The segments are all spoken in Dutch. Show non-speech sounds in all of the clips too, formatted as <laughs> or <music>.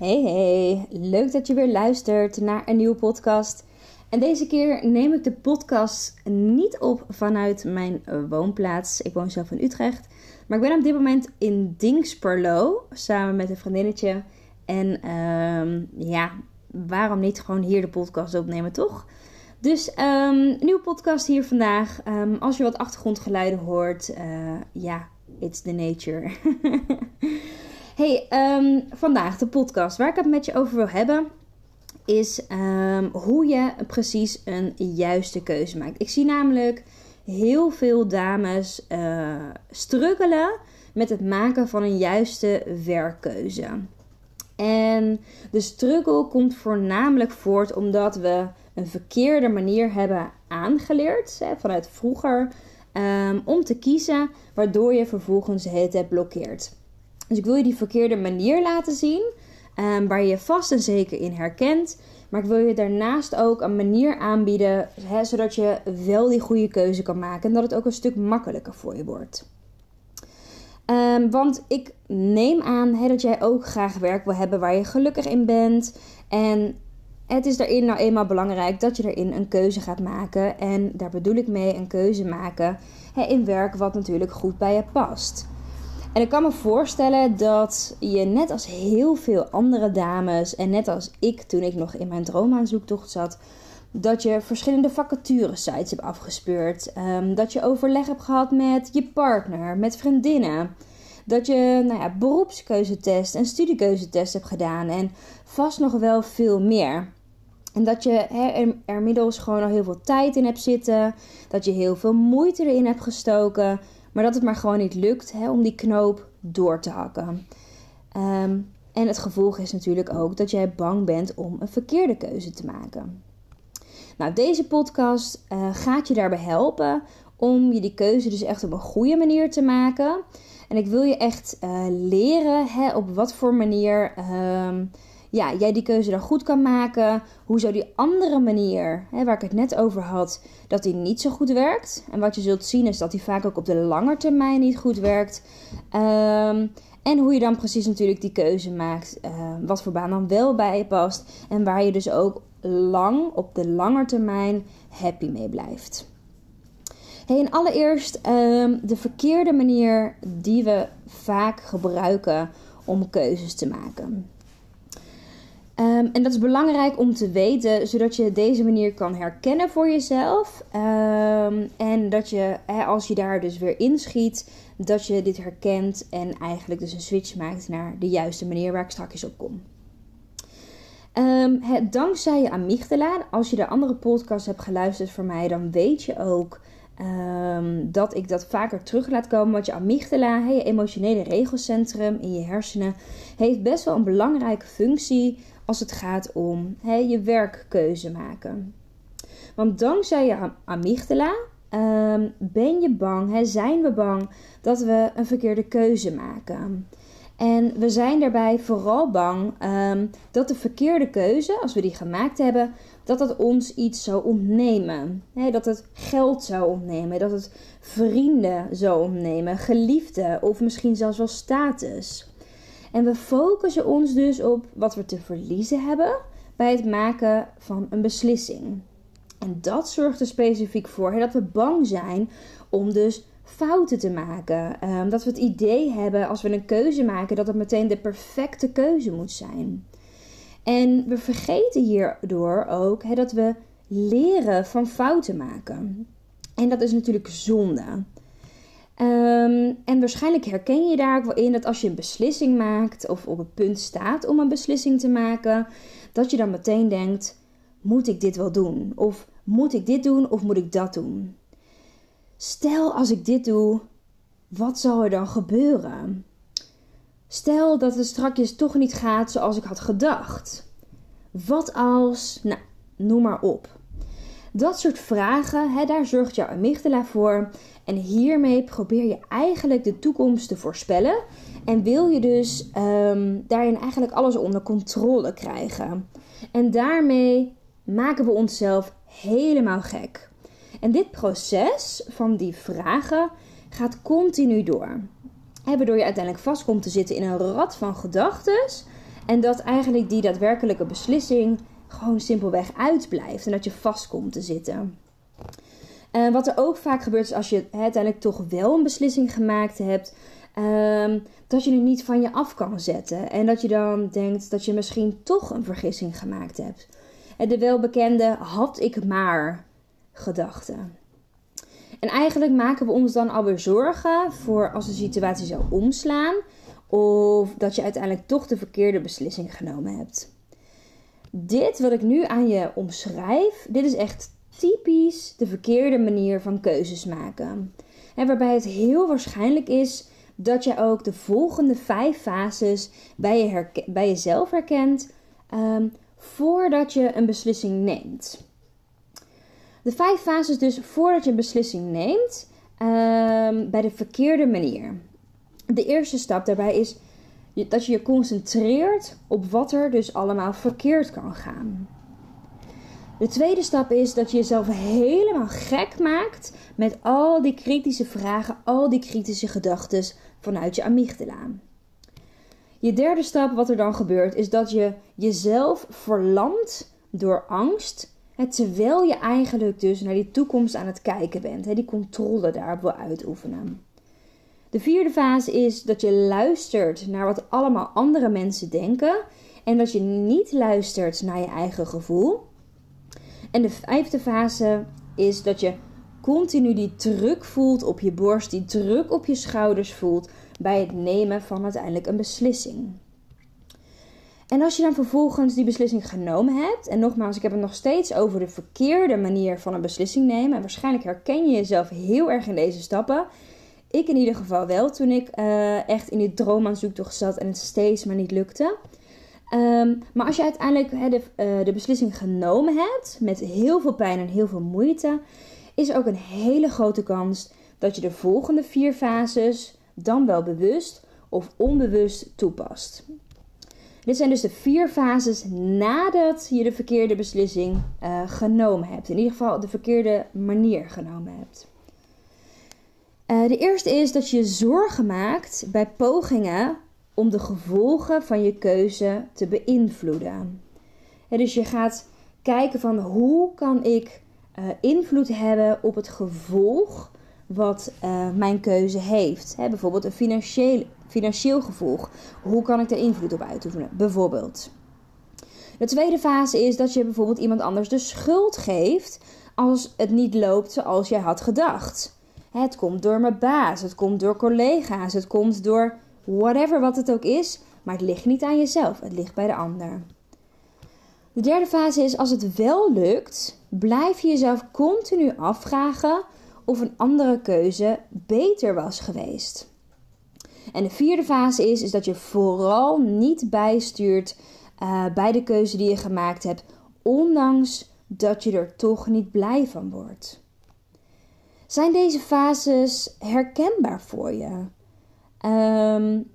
Hey hey, leuk dat je weer luistert naar een nieuwe podcast. En deze keer neem ik de podcast niet op vanuit mijn woonplaats. Ik woon zelf in Utrecht. Maar ik ben op dit moment in Dingsperlo samen met een vriendinnetje. En um, ja, waarom niet gewoon hier de podcast opnemen, toch? Dus um, nieuwe podcast hier vandaag. Um, als je wat achtergrondgeluiden hoort, uh, ja, it's the nature. <laughs> hey, um, vandaag de podcast. Waar ik het met je over wil hebben, is hoe je precies een juiste keuze maakt. Ik zie namelijk heel veel dames uh, struggelen met het maken van een juiste werkkeuze. En de struggle komt voornamelijk voort omdat we een verkeerde manier hebben aangeleerd hè, vanuit vroeger um, om te kiezen, waardoor je vervolgens het blokkeert. Dus ik wil je die verkeerde manier laten zien, um, waar je je vast en zeker in herkent. Maar ik wil je daarnaast ook een manier aanbieden, hè, zodat je wel die goede keuze kan maken en dat het ook een stuk makkelijker voor je wordt. Um, want ik neem aan hè, dat jij ook graag werk wil hebben waar je gelukkig in bent. En het is daarin nou eenmaal belangrijk dat je erin een keuze gaat maken. En daar bedoel ik mee een keuze maken hè, in werk wat natuurlijk goed bij je past. En ik kan me voorstellen dat je net als heel veel andere dames en net als ik toen ik nog in mijn droomaanzoektocht zat, dat je verschillende vacaturesites hebt afgespeurd. Um, dat je overleg hebt gehad met je partner, met vriendinnen. Dat je nou ja, beroepskeuzetest en studiekeuzetest hebt gedaan. En vast nog wel veel meer. En dat je er, er middels gewoon al heel veel tijd in hebt zitten. Dat je heel veel moeite erin hebt gestoken. Maar dat het maar gewoon niet lukt hè, om die knoop door te hakken. Um, en het gevolg is natuurlijk ook dat jij bang bent om een verkeerde keuze te maken. Nou, deze podcast uh, gaat je daarbij helpen om je die keuze dus echt op een goede manier te maken. En ik wil je echt uh, leren hè, op wat voor manier uh, ja, jij die keuze dan goed kan maken. Hoe zou die andere manier, hè, waar ik het net over had, dat die niet zo goed werkt. En wat je zult zien is dat die vaak ook op de lange termijn niet goed werkt. Um, en hoe je dan precies natuurlijk die keuze maakt. Uh, wat voor baan dan wel bij je past. En waar je dus ook lang, op de lange termijn, happy mee blijft. Hey, en allereerst um, de verkeerde manier die we vaak gebruiken om keuzes te maken. Um, en dat is belangrijk om te weten, zodat je deze manier kan herkennen voor jezelf. Um, en dat je, hè, als je daar dus weer inschiet, dat je dit herkent en eigenlijk dus een switch maakt naar de juiste manier waar ik straks op kom. Het, dankzij je amygdala, als je de andere podcast hebt geluisterd voor mij, dan weet je ook dat ik dat vaker terug laat komen. Want je amygdala, je emotionele regelcentrum in je hersenen, heeft best wel een belangrijke functie als het gaat om je werkkeuze maken. Want dankzij je amygdala um, ben je bang, he, zijn we bang dat we een verkeerde keuze maken. En we zijn daarbij vooral bang um, dat de verkeerde keuze, als we die gemaakt hebben, dat dat ons iets zou ontnemen. dat het geld zou ontnemen, dat het vrienden zou ontnemen, geliefden of misschien zelfs wel status. En we focussen ons dus op wat we te verliezen hebben bij het maken van een beslissing. En dat zorgt er specifiek voor dat we bang zijn om dus fouten te maken. Um, dat we het idee hebben als we een keuze maken dat het meteen de perfecte keuze moet zijn. En we vergeten hierdoor ook dat we leren van fouten maken. En dat is natuurlijk zonde. Um, en waarschijnlijk herken je daar ook wel in dat als je een beslissing maakt of op het punt staat om een beslissing te maken, dat je dan meteen denkt: moet ik dit wel doen? Of moet ik dit doen of moet ik dat doen? Stel als ik dit doe, wat zal er dan gebeuren? Stel dat het strakjes toch niet gaat zoals ik had gedacht. Wat als, nou, noem maar op. Dat soort vragen, hè, daar zorgt jouw amygdala voor. En hiermee probeer je eigenlijk de toekomst te voorspellen. En wil je dus um, daarin eigenlijk alles onder controle krijgen. En daarmee maken we onszelf helemaal gek. En dit proces van die vragen gaat continu door. Waardoor je uiteindelijk vast komt te zitten in een rad van gedachten. En dat eigenlijk die daadwerkelijke beslissing gewoon simpelweg uitblijft. En dat je vast komt te zitten. En wat er ook vaak gebeurt is als je uiteindelijk toch wel een beslissing gemaakt hebt. Um, dat je het niet van je af kan zetten. En dat je dan denkt dat je misschien toch een vergissing gemaakt hebt. En de welbekende had ik maar gedachte. En eigenlijk maken we ons dan alweer zorgen voor als de situatie zou omslaan. Of dat je uiteindelijk toch de verkeerde beslissing genomen hebt. Dit wat ik nu aan je omschrijf, dit is echt typisch de verkeerde manier van keuzes maken. En waarbij het heel waarschijnlijk is dat je ook de volgende vijf fases bij, je bij jezelf herkent um, voordat je een beslissing neemt. De vijf fases dus voordat je een beslissing neemt um, bij de verkeerde manier. De eerste stap daarbij is dat je je concentreert op wat er dus allemaal verkeerd kan gaan. De tweede stap is dat je jezelf helemaal gek maakt met al die kritische vragen, al die kritische gedachten vanuit je amygdala. Je derde stap, wat er dan gebeurt, is dat je jezelf verlamt door angst. Terwijl je eigenlijk dus naar die toekomst aan het kijken bent. Die controle daarop wil uitoefenen. De vierde fase is dat je luistert naar wat allemaal andere mensen denken. En dat je niet luistert naar je eigen gevoel. En de vijfde fase is dat je continu die druk voelt op je borst, die druk op je schouders voelt bij het nemen van uiteindelijk een beslissing. En als je dan vervolgens die beslissing genomen hebt, en nogmaals, ik heb het nog steeds over de verkeerde manier van een beslissing nemen, en waarschijnlijk herken je jezelf heel erg in deze stappen. Ik in ieder geval wel, toen ik uh, echt in die droomaanzoektocht zat en het steeds maar niet lukte. Um, maar als je uiteindelijk de, uh, de beslissing genomen hebt, met heel veel pijn en heel veel moeite, is er ook een hele grote kans dat je de volgende vier fases dan wel bewust of onbewust toepast. Dit zijn dus de vier fases nadat je de verkeerde beslissing uh, genomen hebt. In ieder geval de verkeerde manier genomen hebt. Uh, de eerste is dat je zorgen maakt bij pogingen om de gevolgen van je keuze te beïnvloeden. Ja, dus je gaat kijken van hoe kan ik uh, invloed hebben op het gevolg wat mijn keuze heeft. Hè, bijvoorbeeld een financieel, financieel gevolg. Hoe kan ik daar invloed op uitoefenen? Bijvoorbeeld. De tweede fase is dat je bijvoorbeeld iemand anders de schuld geeft als het niet loopt zoals jij had gedacht. Het komt door mijn baas, het komt door collega's, het komt door whatever wat het ook is, maar het ligt niet aan jezelf, het ligt bij de ander. De derde fase is als het wel lukt, blijf je jezelf continu afvragen of een andere keuze beter was geweest. En de vierde fase is, is dat je vooral niet bijstuurt uh, bij de keuze die je gemaakt hebt, ondanks dat je er toch niet blij van wordt. Zijn deze fases herkenbaar voor je? Um,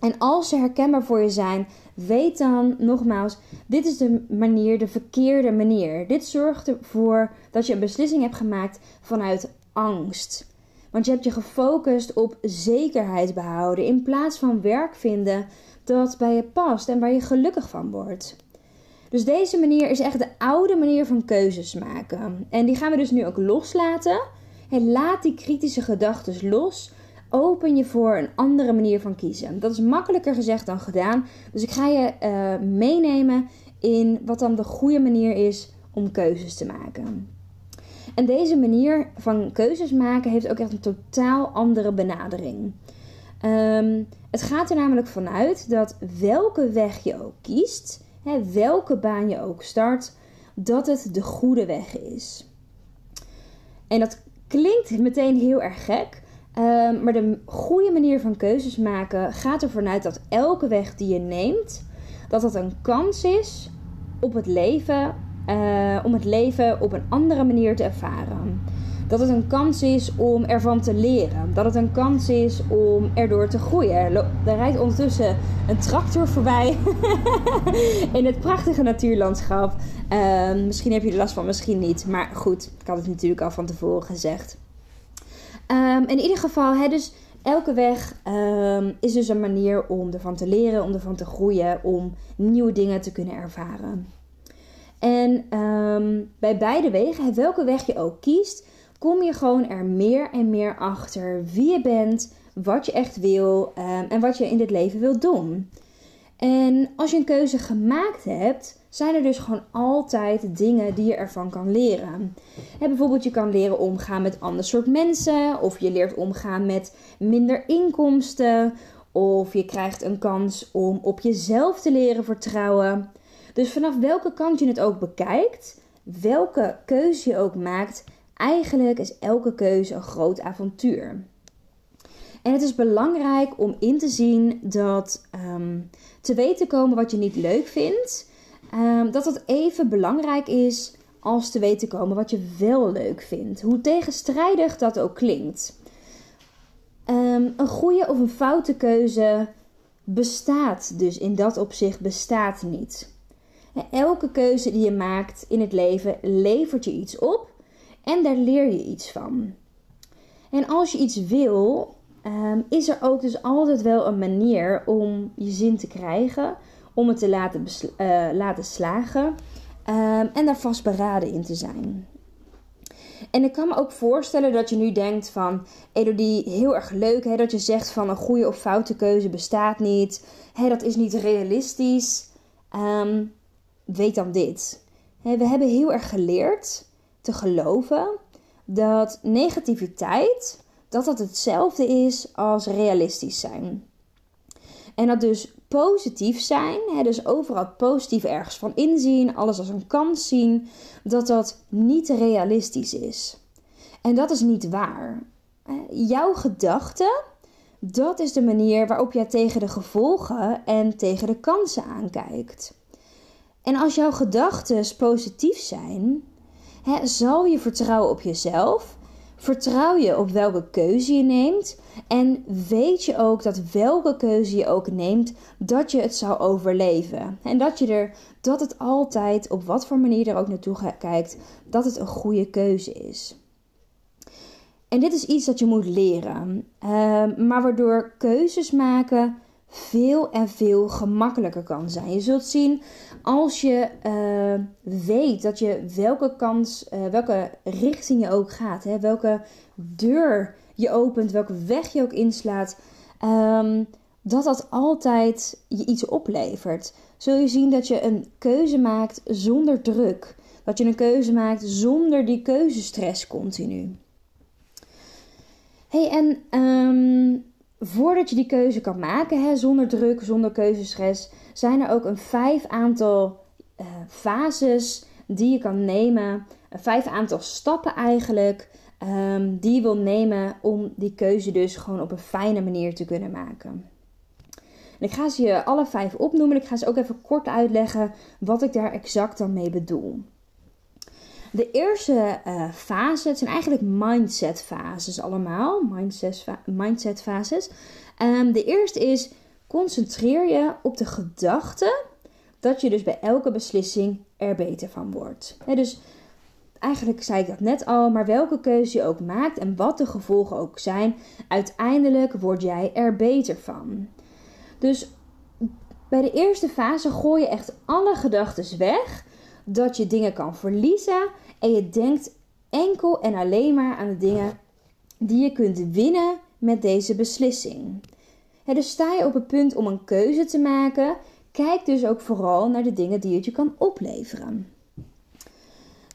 en als ze herkenbaar voor je zijn, weet dan nogmaals, dit is de manier, de verkeerde manier. Dit zorgt ervoor dat je een beslissing hebt gemaakt vanuit angst. Want je hebt je gefocust op zekerheid behouden in plaats van werk vinden dat bij je past en waar je gelukkig van wordt. Dus deze manier is echt de oude manier van keuzes maken. En die gaan we dus nu ook loslaten. Laat die kritische gedachten los. Open je voor een andere manier van kiezen. Dat is makkelijker gezegd dan gedaan. Dus ik ga je uh, meenemen in wat dan de goede manier is om keuzes te maken. En deze manier van keuzes maken heeft ook echt een totaal andere benadering. Um, het gaat er namelijk vanuit dat welke weg je ook kiest, hè, welke baan je ook start, dat het de goede weg is. En dat klinkt meteen heel erg gek, Ehm, maar de goede manier van keuzes maken gaat ervan uit dat elke weg die je neemt, dat dat een kans is op het leven, eh, om het leven op een andere manier te ervaren. Dat het een kans is om ervan te leren. Dat het een kans is om erdoor te groeien. Er rijdt ondertussen een tractor voorbij <laughs> in het prachtige natuurlandschap. Ehm, misschien heb je er last van, misschien niet. Maar goed, ik had het natuurlijk al van tevoren gezegd. Um, in ieder geval, hè, dus elke weg ehm, is dus een manier om ervan te leren, om ervan te groeien, om nieuwe dingen te kunnen ervaren. En bij beide wegen, welke weg je ook kiest, kom je gewoon er meer en meer achter wie je bent, wat je echt wil um, en wat je in dit leven wilt doen. En als je een keuze gemaakt hebt, zijn er dus gewoon altijd dingen die je ervan kan leren. Bijvoorbeeld, je kan leren omgaan met ander soort mensen, of je leert omgaan met minder inkomsten, of je krijgt een kans om op jezelf te leren vertrouwen. Dus vanaf welke kant je het ook bekijkt, welke keuze je ook maakt, Eigenlijk is elke keuze een groot avontuur. En het is belangrijk om in te zien dat um, te weten komen wat je niet leuk vindt, um, dat dat even belangrijk is als te weten komen wat je wel leuk vindt. Hoe tegenstrijdig dat ook klinkt. Um, een goede of een foute keuze bestaat dus in dat opzicht bestaat niet. Elke keuze die je maakt in het leven levert je iets op en daar leer je iets van. En als je iets wil, ehm, is er ook dus altijd wel een manier om je zin te krijgen, om het te laten, uh, laten slagen um, en daar vastberaden in te zijn. En ik kan me ook voorstellen dat je nu denkt van, Elodie, heel erg leuk hè, dat je zegt van een goede of foute keuze bestaat niet. Hè, dat is niet realistisch. Um, weet dan dit. Hè, we hebben heel erg geleerd te geloven dat negativiteit dat dat hetzelfde is als realistisch zijn. En dat dus positief zijn, hè, dus overal positief ergens van inzien, alles als een kans zien, dat dat niet realistisch is. En dat is niet waar. Jouw gedachte, dat is de manier waarop jij tegen de gevolgen en tegen de kansen aankijkt. En als jouw gedachten positief zijn, zal je vertrouwen op jezelf? Vertrouw je op welke keuze je neemt? En weet je ook dat welke keuze je ook neemt, dat je het zou overleven? En dat je er, dat het altijd, op wat voor manier er ook naartoe kijkt, dat het een goede keuze is. En dit is iets dat je moet leren, ehm, maar waardoor keuzes maken veel en veel gemakkelijker kan zijn. Je zult zien als je uh, weet dat je welke kans, uh, welke richting je ook gaat, hè, welke deur je opent, welke weg je ook inslaat, um, dat dat altijd je iets oplevert. Zul je zien dat je een keuze maakt zonder druk. Dat je een keuze maakt zonder die keuzestress continu. Hey, en um, voordat je die keuze kan maken, hè, zonder druk, zonder keuzestress, zijn er ook een vijf aantal uh, fases die je kan nemen. Een vijf aantal stappen eigenlijk. Um, die je wil nemen om die keuze dus gewoon op een fijne manier te kunnen maken. En ik ga ze je alle vijf opnoemen. Ik ga ze ook even kort uitleggen wat ik daar exact dan mee bedoel. De eerste uh, fase, het zijn eigenlijk mindset fases allemaal. Mindset, mindset fases. Um, de eerste is concentreer je op de gedachte dat je dus bij elke beslissing er beter van wordt. dus eigenlijk zei ik dat net al, maar welke keuze je ook maakt en wat de gevolgen ook zijn, uiteindelijk word jij er beter van. Dus bij de eerste fase gooi je echt alle gedachten weg dat je dingen kan verliezen en je denkt enkel en alleen maar aan de dingen die je kunt winnen met deze beslissing. dus sta je op het punt om een keuze te maken, kijk dus ook vooral naar de dingen die het je kan opleveren.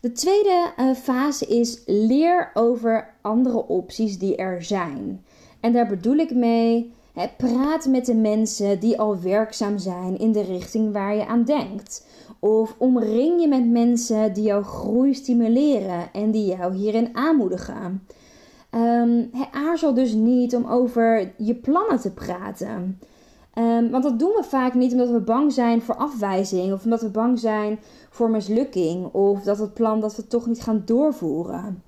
De tweede uh, fase is leer over andere opties die er zijn. En daar bedoel ik mee, praat met de mensen die al werkzaam zijn in de richting waar je aan denkt. Of omring je met mensen die jouw groei stimuleren en die jou hierin aanmoedigen. Um, aarzel dus niet om over je plannen te praten. Um, want dat doen we vaak niet omdat we bang zijn voor afwijzing of omdat we bang zijn voor mislukking of dat het plan dat we toch niet gaan doorvoeren.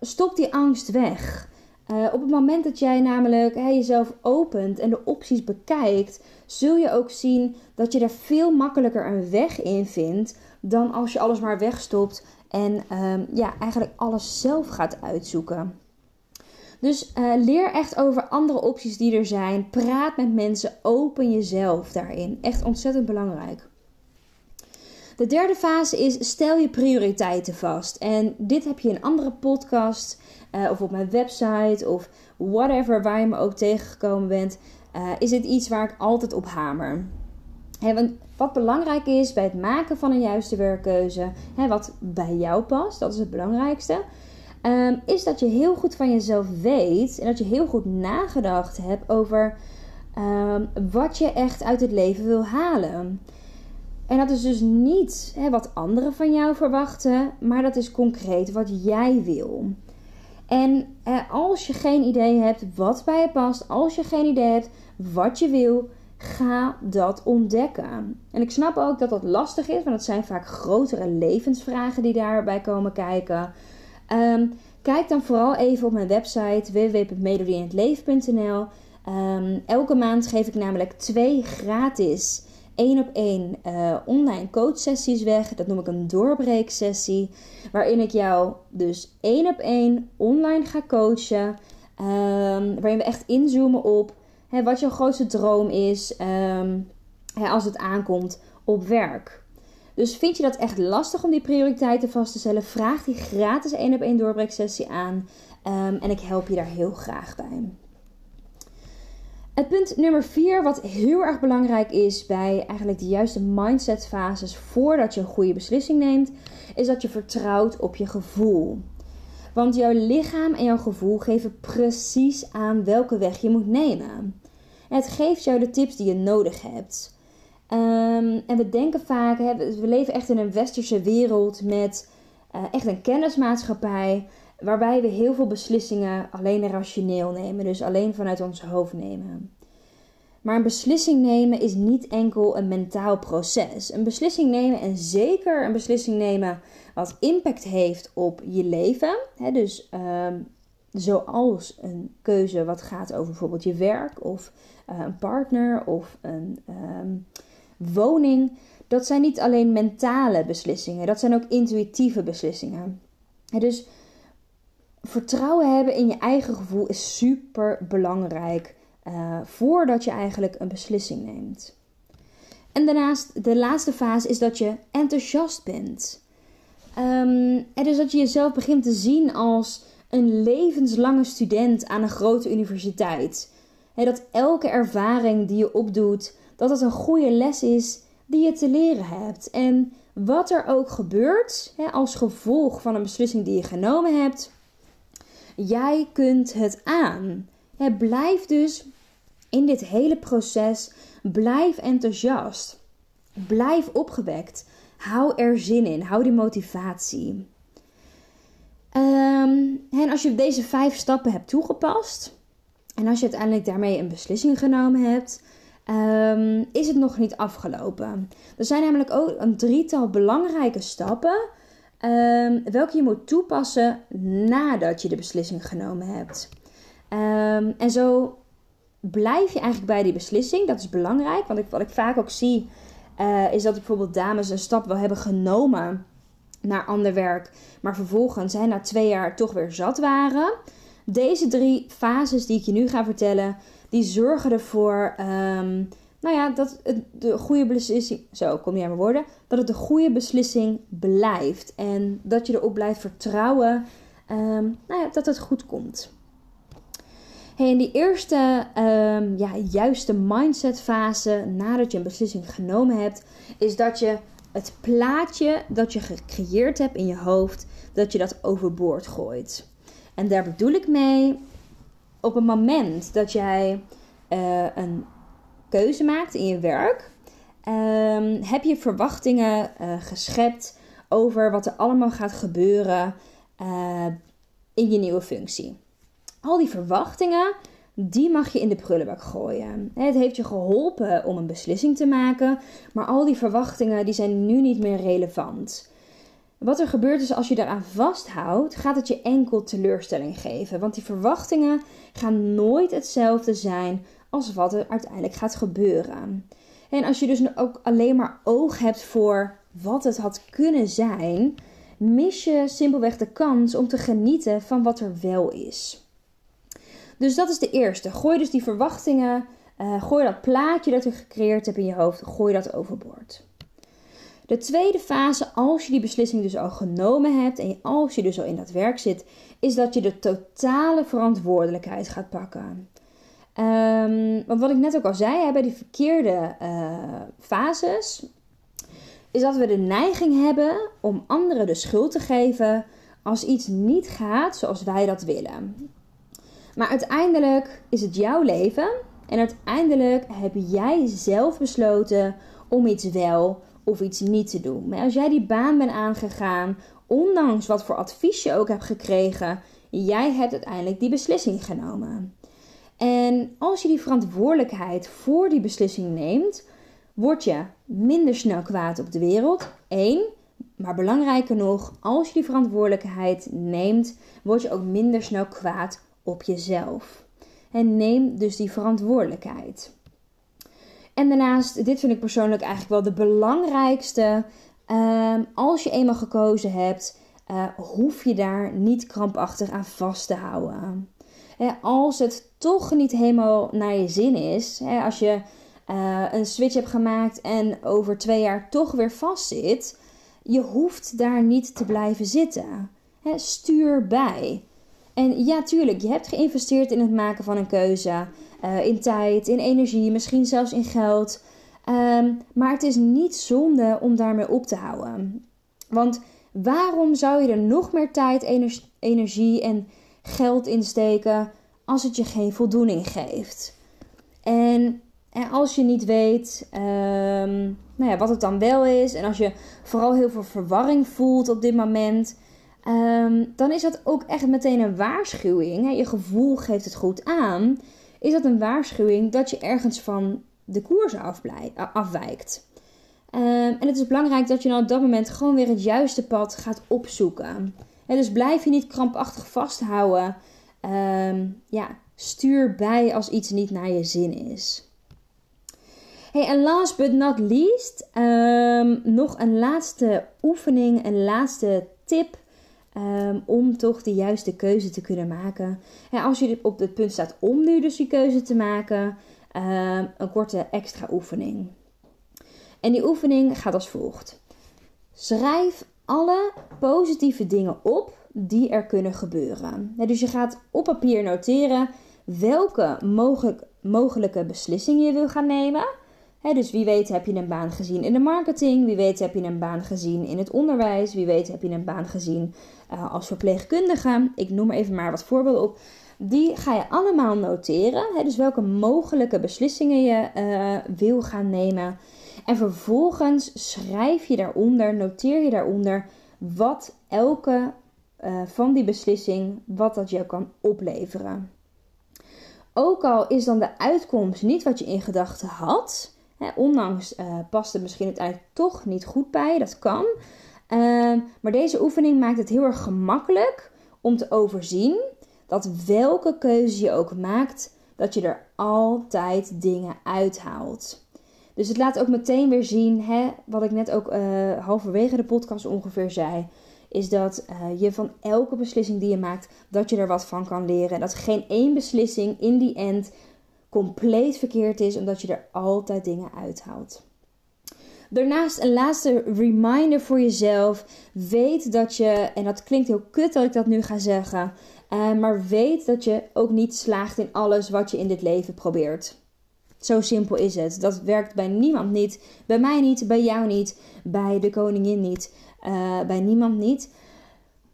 stop die angst weg. Uh, op het moment dat jij namelijk jezelf opent en de opties bekijkt, zul je ook zien dat je er veel makkelijker een weg in vindt dan als je alles maar wegstopt en um, ja, eigenlijk alles zelf gaat uitzoeken. Dus uh, leer echt over andere opties die er zijn. Praat met mensen. Open jezelf daarin. Echt ontzettend belangrijk. De derde fase is stel je prioriteiten vast. En dit heb je in andere podcasts uh, of op mijn website of whatever waar je me ook tegengekomen bent. Uh, is dit iets waar ik altijd op hamer. wat belangrijk is bij het maken van een juiste werkkeuze, wat bij jou past, dat is het belangrijkste, um, is dat je heel goed van jezelf weet en dat je heel goed nagedacht hebt over um, wat je echt uit het leven wil halen. En dat is dus niet hè, wat anderen van jou verwachten, maar dat is concreet wat jij wil. En eh, als je geen idee hebt wat bij je past, als je geen idee hebt wat je wil, ga dat ontdekken. En ik snap ook dat dat lastig is, want het zijn vaak grotere levensvragen die daarbij komen kijken. Um, kijk dan vooral even op mijn website www.melodieinhetleven.nl. Ehm, elke maand geef ik namelijk twee gratis één op één uh, online coachsessies weg. Dat noem ik een doorbreeksessie. Waarin ik jou dus één op één online ga coachen. Um, waarin we echt inzoomen op hè, wat jouw grootste droom is um, hè, als het aankomt op werk. Dus vind je dat echt lastig om die prioriteiten vast te stellen? Vraag die gratis één op één doorbreeksessie aan. Um, en ik help je daar heel graag bij. Het punt nummer 4, wat heel erg belangrijk is bij eigenlijk de juiste mindset fases voordat je een goede beslissing neemt, is dat je vertrouwt op je gevoel. Want jouw lichaam en jouw gevoel geven precies aan welke weg je moet nemen. het geeft jou de tips die je nodig hebt. Um, en we denken vaak, we leven echt in een westerse wereld met uh, echt een kennismaatschappij. Waarbij we heel veel beslissingen alleen rationeel nemen, dus alleen vanuit ons hoofd nemen. Maar een beslissing nemen is niet enkel een mentaal proces. Een beslissing nemen en zeker een beslissing nemen wat impact heeft op je leven. Dus um, zoals een keuze wat gaat over bijvoorbeeld je werk of uh, een partner of een um, woning. Dat zijn niet alleen mentale beslissingen, dat zijn ook intuïtieve beslissingen. dus vertrouwen hebben in je eigen gevoel is super belangrijk uh, voordat je eigenlijk een beslissing neemt. En daarnaast, de laatste fase is dat je enthousiast bent. Um, en dus dat je jezelf begint te zien als een levenslange student aan een grote universiteit. Dat elke ervaring die je opdoet, dat het een goede les is die je te leren hebt. En wat er ook gebeurt, als gevolg van een beslissing die je genomen hebt, Jij kunt het aan. blijf dus in dit hele proces, blijf enthousiast. Blijf opgewekt. Hou er zin in. Hou die motivatie. Ehm, en als je deze vijf stappen hebt toegepast en als je uiteindelijk daarmee een beslissing genomen hebt, ehm, is het nog niet afgelopen. Er zijn namelijk ook een drietal belangrijke stappen Um, welke je moet toepassen nadat je de beslissing genomen hebt. Um, en zo blijf je eigenlijk bij die beslissing. Dat is belangrijk. Want ik, wat ik vaak ook zie, uh, is dat bijvoorbeeld dames een stap wel hebben genomen naar ander werk. Maar vervolgens zijn na twee jaar toch weer zat waren. Deze drie fases die ik je nu ga vertellen, die zorgen ervoor um, nou ja, dat het de goede beslissing, zo kom je aan mijn woorden, dat het de goede beslissing blijft. En dat je erop blijft vertrouwen um, nou ja, dat het goed komt. Hey, in die eerste um, ja, juiste mindset fase nadat je een beslissing genomen hebt, is dat je het plaatje dat je gecreëerd hebt in je hoofd, dat je dat overboord gooit. En daar bedoel ik mee, op het moment dat jij uh, een keuze maakt in je werk, um, heb je verwachtingen uh, geschept over wat er allemaal gaat gebeuren uh, in je nieuwe functie. Al die verwachtingen, die mag je in de prullenbak gooien. Het heeft je geholpen om een beslissing te maken, maar al die verwachtingen die zijn nu niet meer relevant. Wat er gebeurt is als je daaraan vasthoudt, gaat het je enkel teleurstelling geven. Want die verwachtingen gaan nooit hetzelfde zijn als wat er uiteindelijk gaat gebeuren. En als je dus ook alleen maar oog hebt voor wat het had kunnen zijn, mis je simpelweg de kans om te genieten van wat er wel is. Dus dat is de eerste. Gooi dus die verwachtingen, uh, gooi dat plaatje dat je gecreëerd hebt in je hoofd, gooi dat overboord. De tweede fase, als je die beslissing dus al genomen hebt en als je dus al in dat werk zit, is dat je de totale verantwoordelijkheid gaat pakken. Um, want wat ik net ook al zei, bij die verkeerde uh, fases, is dat we de neiging hebben om anderen de schuld te geven als iets niet gaat zoals wij dat willen. Maar uiteindelijk is het jouw leven en uiteindelijk heb jij zelf besloten om iets wel of iets niet te doen. Maar als jij die baan bent aangegaan, ondanks wat voor advies je ook hebt gekregen, jij hebt uiteindelijk die beslissing genomen. En als je die verantwoordelijkheid voor die beslissing neemt, word je minder snel kwaad op de wereld. Eén. Maar belangrijker nog, als je die verantwoordelijkheid neemt, word je ook minder snel kwaad op jezelf. En neem dus die verantwoordelijkheid. En daarnaast, dit vind ik persoonlijk eigenlijk wel de belangrijkste. Ehm, als je eenmaal gekozen hebt, uh, hoef je daar niet krampachtig aan vast te houden. Als het toch niet helemaal naar je zin is, als je uh, een switch hebt gemaakt en over twee jaar toch weer vastzit, je hoeft daar niet te blijven zitten. stuur bij. En ja, tuurlijk, je hebt geïnvesteerd in het maken van een keuze. Uh, in tijd, in energie, misschien zelfs in geld. Um, maar het is niet zonde om daarmee op te houden. Want waarom zou je er nog meer tijd, energie en geld in steken als het je geen voldoening geeft? En, en als je niet weet um, nou ja, wat het dan wel is, en als je vooral heel veel verwarring voelt op dit moment, um, dan is dat ook echt meteen een waarschuwing. Je gevoel geeft het goed aan is dat een waarschuwing dat je ergens van de koers afwijkt. Um, en het is belangrijk dat je dan op dat moment gewoon weer het juiste pad gaat opzoeken. En dus blijf je niet krampachtig vasthouden. Um, ja, stuur bij als iets niet naar je zin is. Hey, en last but not least, um, nog een laatste oefening, een laatste tip Ehm, om toch de juiste keuze te kunnen maken. En als je op het punt staat om nu dus die keuze te maken, een korte extra oefening. En die oefening gaat als volgt. Schrijf alle positieve dingen op die er kunnen gebeuren. dus je gaat op papier noteren welke mogelijk, mogelijke beslissingen je wil gaan nemen dus wie weet heb je een baan gezien in de marketing, wie weet heb je een baan gezien in het onderwijs, wie weet heb je een baan gezien uh, als verpleegkundige. Ik noem er even maar wat voorbeelden op. Die ga je allemaal noteren. dus welke mogelijke beslissingen je uh, wil gaan nemen. En vervolgens schrijf je daaronder, noteer je daaronder wat elke uh, van die beslissing, wat dat je kan opleveren. Ook al is dan de uitkomst niet wat je in gedachten had, ondanks uh, past het misschien uiteindelijk toch niet goed bij, dat kan. Ehm, maar deze oefening maakt het heel erg gemakkelijk om te overzien dat welke keuze je ook maakt, dat je er altijd dingen uithaalt. Dus het laat ook meteen weer zien, hè, wat ik net ook uh, halverwege de podcast ongeveer zei, is dat uh, je van elke beslissing die je maakt, dat je er wat van kan leren. Dat geen één beslissing in die end compleet verkeerd is, omdat je er altijd dingen uithaalt. Daarnaast een laatste reminder voor jezelf. Weet dat je, en dat klinkt heel kut dat ik dat nu ga zeggen, uh, maar weet dat je ook niet slaagt in alles wat je in dit leven probeert. Zo simpel is het. Dat werkt bij niemand niet. Bij mij niet, bij jou niet, bij de koningin niet, uh, bij niemand niet.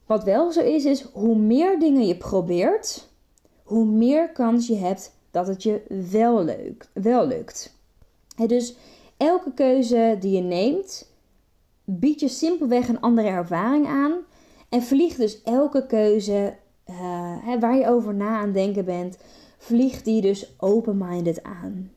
Wat wel zo is, is hoe meer dingen je probeert, hoe meer kans je hebt dat het je wel, leuk, wel lukt. dus elke keuze die je neemt, biedt je simpelweg een andere ervaring aan. En vlieg dus elke keuze hè, waar je over na aan denken bent, vlieg die dus open-minded aan.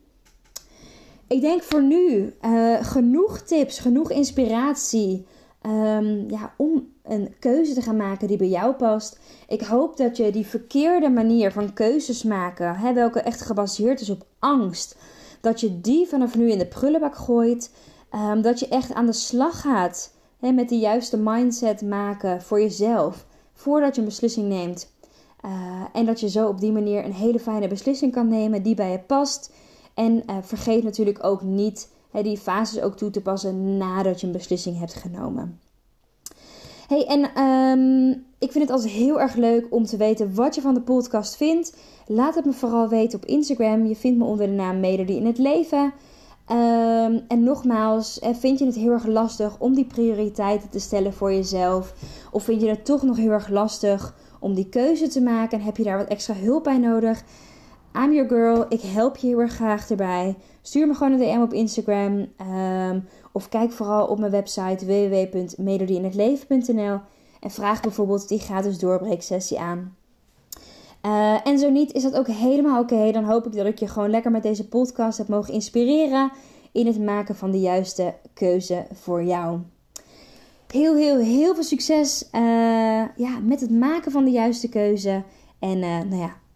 Ik denk voor nu uh, genoeg tips, genoeg inspiratie um, ja, om een keuze te gaan maken die bij jou past. Ik hoop dat je die verkeerde manier van keuzes maken, hè, welke echt gebaseerd is op angst, dat je die vanaf nu in de prullenbak gooit. Um, dat je echt aan de slag gaat hè, met de juiste mindset maken voor jezelf voordat je een beslissing neemt. Uh, en dat je zo op die manier een hele fijne beslissing kan nemen die bij je past. En uh, vergeet natuurlijk ook niet die fases ook toe te passen nadat je een beslissing hebt genomen. Hey, en um, ik vind het altijd heel erg leuk om te weten wat je van de podcast vindt. Laat het me vooral weten op Instagram. Je vindt me onder de naam Melody in het Leven. Um, en nogmaals, eh, vind je het heel erg lastig om die prioriteiten te stellen voor jezelf? Of vind je het toch nog heel erg lastig om die keuze te maken? En heb je daar wat extra hulp bij nodig? I'm your girl. Ik help je heel erg graag erbij. Stuur me gewoon een DM op Instagram. Um, of kijk vooral op mijn website www.melodieinhetleven.nl en vraag bijvoorbeeld die gratis doorbreeksessie aan. Uh, en zo niet, is dat ook helemaal oké. Dan hoop ik dat ik je gewoon lekker met deze podcast heb mogen inspireren in het maken van de juiste keuze voor jou. Heel, heel, heel veel succes uh, ja, met het maken van de juiste keuze. En uh, nou ja,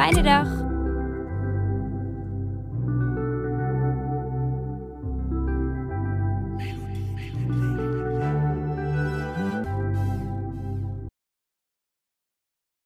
Fijne dag!